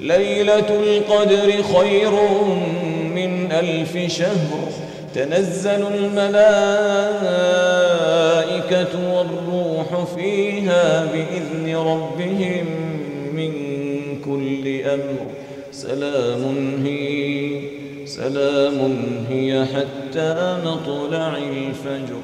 ليلة القدر خير من ألف شهر. تنزل الملائكة والروح فيها بإذن ربهم من كل أمر. سلام هي سلام هي حتى مطلع الفجر.